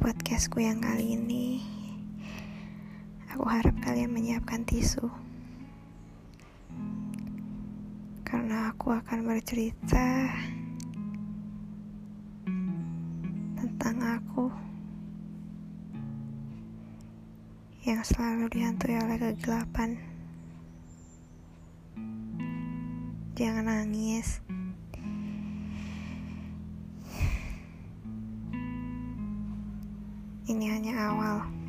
podcastku yang kali ini Aku harap kalian menyiapkan tisu. Karena aku akan bercerita Tentang aku Yang selalu dihantui oleh kegelapan. Jangan nangis Ini hanya awal.